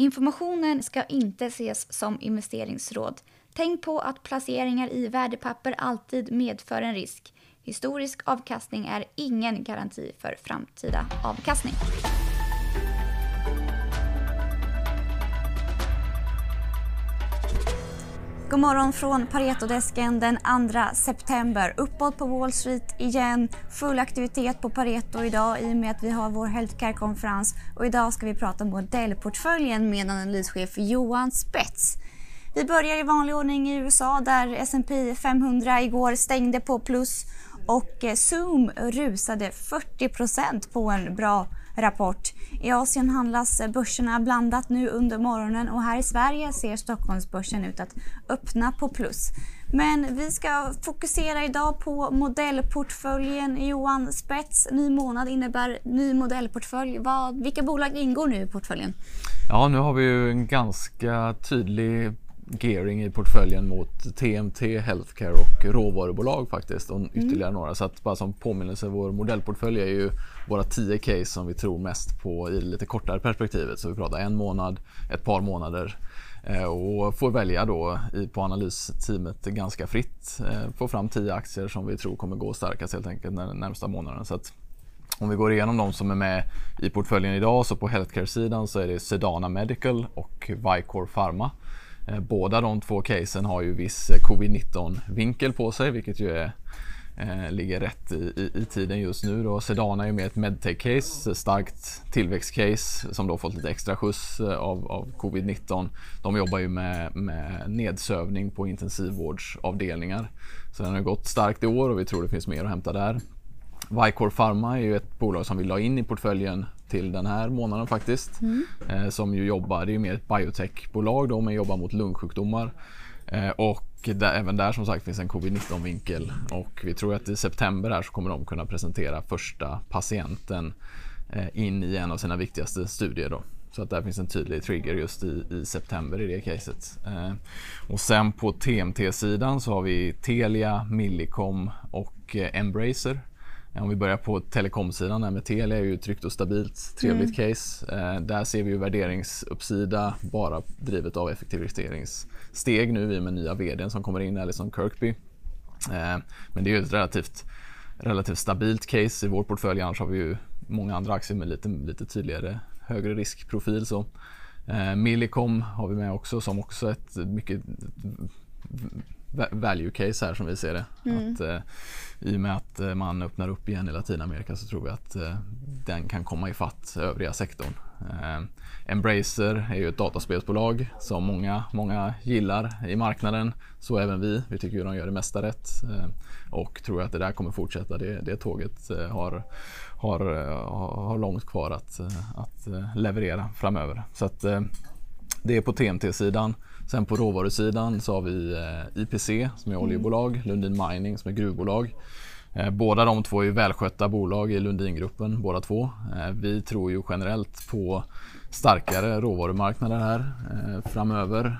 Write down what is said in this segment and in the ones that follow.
Informationen ska inte ses som investeringsråd. Tänk på att placeringar i värdepapper alltid medför en risk. Historisk avkastning är ingen garanti för framtida avkastning. God morgon från Paretodesken den 2 september. Uppåt på Wall Street igen. Full aktivitet på Pareto idag i och med att vi har vår Healthcare-konferens. Och idag ska vi prata modellportföljen med analyschef Johan Spets. Vi börjar i vanlig ordning i USA där S&P 500 igår stängde på plus och eh, Zoom rusade 40% på en bra rapport. I Asien handlas eh, börserna blandat nu under morgonen och här i Sverige ser Stockholmsbörsen ut att öppna på plus. Men vi ska fokusera idag på modellportföljen. Johan Spets, ny månad innebär ny modellportfölj. Vad, vilka bolag ingår nu i portföljen? Ja, nu har vi ju en ganska tydlig gearing i portföljen mot TMT, Healthcare och råvarubolag faktiskt och ytterligare mm. några. Så att bara som påminnelse, vår modellportfölj är ju våra 10 case som vi tror mest på i lite kortare perspektivet. Så vi pratar en månad, ett par månader eh, och får välja då på analysteamet ganska fritt eh, få fram 10 aktier som vi tror kommer gå starkast helt enkelt den närmsta månaden. Så att om vi går igenom de som är med i portföljen idag så på healthcare-sidan så är det Sedana Medical och Vicor Pharma. Eh, båda de två casen har ju viss eh, covid-19-vinkel på sig vilket ju är eh, ligger rätt i, i, i, tiden just nu. Då. Sedana är ju mer ett medtech-case, starkt tillväxt-case som då fått lite extra skjuts eh, av, av covid-19. De jobbar ju med, med nedsövning på intensivvårdsavdelningar. Så den har gått starkt i år och vi tror det finns mer att hämta där. Vicor Pharma är ju ett bolag som vi la in i portföljen till den här månaden faktiskt. Mm. Eh, som ju jobbar, det är ju mer ett biotechbolag då, men jobbar mot lungsjukdomar. Eh, och där, även där som sagt finns en covid-19 vinkel och vi tror att i september här så kommer de kunna presentera första patienten eh, in i en av sina viktigaste studier. Då. Så att där finns en tydlig trigger just i, i september i det caset. Eh, och sen på TMT-sidan så har vi Telia, Millicom och eh, Embracer om vi börjar på telekomsidan med Telia är ju tryggt och stabilt, trevligt mm. case. Eh, där ser vi ju värderingsuppsida bara drivet av effektiviseringssteg nu i och med nya vdn som kommer in, Alison Kirkby. Eh, men det är ju ett relativt, relativt stabilt case i vår portfölj. Annars har vi ju många andra aktier med lite, lite tydligare högre riskprofil. Så. Eh, Millicom har vi med också som också ett mycket value case här som vi ser det. Mm. Att, eh, I och med eh, man öppnar upp igen i Latinamerika så tror vi att eh, den kan komma ifatt övriga sektorn. Eh, Embracer är ju ett dataspelsbolag som många, många gillar i marknaden. Så även vi. Vi tycker ju de gör det mesta rätt eh, och tror att det där kommer fortsätta. Det, det tåget eh, har, har, har långt kvar att, att leverera framöver. Så att, det är på TMT-sidan. Sen på råvarusidan så har vi eh, IPC som är oljebolag, mm. Lundin Mining som är gruvbolag. Eh, båda de två är välskötta bolag i Lundingruppen båda två. Eh, vi tror ju generellt på starkare råvarumarknader här eh, framöver.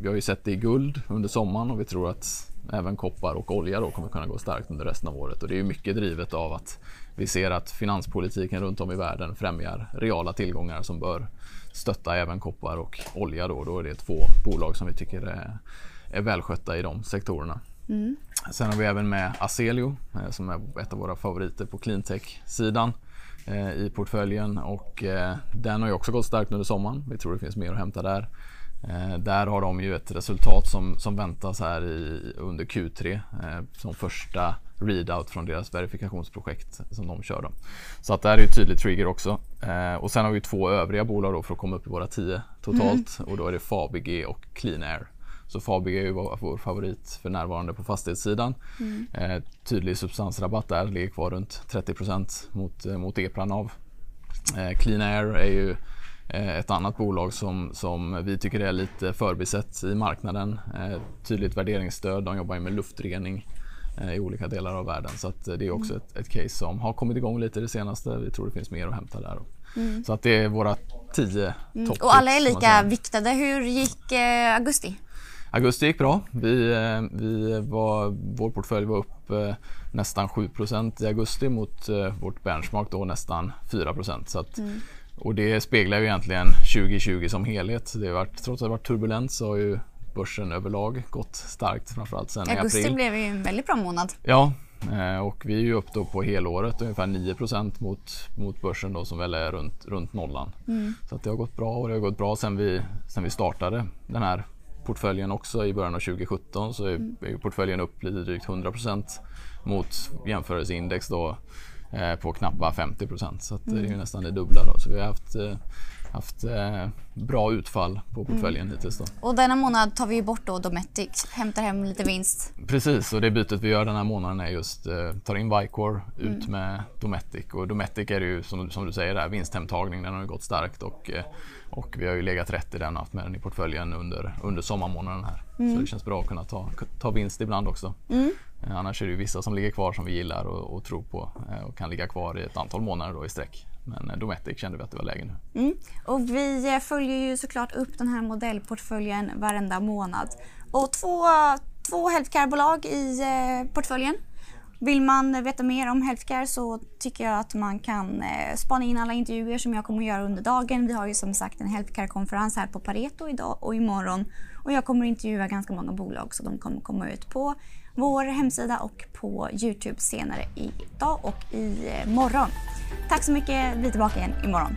Vi har ju sett det i guld under sommaren och vi tror att även koppar och olja då kommer kunna gå starkt under resten av året. Och det är ju mycket drivet av att vi ser att finanspolitiken runt om i världen främjar reala tillgångar som bör stötta även koppar och olja. Då, då är det två bolag som vi tycker är, är välskötta i de sektorerna. Mm. Sen har vi även med Aselio eh, som är ett av våra favoriter på cleantech-sidan eh, i portföljen och eh, den har ju också gått starkt under sommaren. Vi tror det finns mer att hämta där. Där har de ju ett resultat som, som väntas här i, under Q3 eh, som första readout från deras verifikationsprojekt som de kör. Då. Så att det här är ju tydlig trigger också. Och sen har vi två övriga bolag då för att komma upp i våra tio totalt mm. och då är det Fabege och Clean Air. Så Fabege är ju vår, favorit för närvarande på fastighetssidan. Mm. Eh, tydlig substansrabatt där, ligger kvar runt 30 mot, eh, mot EPRA-NAV. Eh, Clean Air är ju Eh, ett annat bolag som, som vi tycker är lite förbisett i marknaden. Eh, tydligt värderingsstöd. De jobbar med luftrening eh, i olika delar av världen. Så det är också mm. ett, ett, case som har kommit igång lite det senaste. Vi tror det finns mer att hämta där. Mm. Så att det är våra tio mm. Och alla är lika viktade. Hur gick eh, augusti? Augusti gick bra. Vi, vi var, vår portfölj var upp eh, nästan 7% i augusti mot eh, vårt benchmark då nästan 4 Så att, mm Och det speglar ju egentligen 2020 som helhet. Det har varit, trots att det varit turbulent så har ju börsen överlag gått starkt framförallt sen i Augusti april. blev ju en väldigt bra månad. Ja, eh, och vi är ju upp då på helåret ungefär 9 mot, mot börsen då som väl är runt, runt nollan. Så att det har gått bra och det har gått bra sen vi, sen vi startade den här portföljen också i början av 2017 så är, ju portföljen upp lite drygt 100% mot jämförelseindex då eh, på knappt 50% så att det är ju nästan det dubbla då. Så vi har haft, eh, haft eh, bra utfall på portföljen hittills då. Och denna månad tar vi bort då Dometic, hämtar hem lite vinst. Precis, och det bytet vi gör den här månaden är just eh, tar in Vicor, ut med Dometic. Och Dometic är det ju som, som du säger där, vinsthemtagning, den har ju gått starkt och, eh, och vi har ju legat rätt i den och haft med den i portföljen under, under sommarmånaden här. Så det känns bra att kunna ta, ta vinst ibland också. Eh, Annars är det vissa som ligger kvar som vi gillar och, och tror på eh, och kan ligga kvar i ett antal månader då i sträck. Men eh, Dometic kände vi att det var läge nu. Mm. Och vi eh, följer ju såklart upp den här modellportföljen varenda månad. Och två, två healthcare-bolag i eh, portföljen. Vill man veta mer om healthcare så tycker jag att man kan eh, spana in alla intervjuer som jag kommer att göra under dagen. Vi har ju som sagt en healthcare-konferens här på Pareto idag och imorgon. Och jag kommer att intervjua ganska många bolag så de kommer komma ut på vår hemsida och på Youtube senare idag och imorgon. Eh, Tack så mycket. Vi är tillbaka igen imorgon.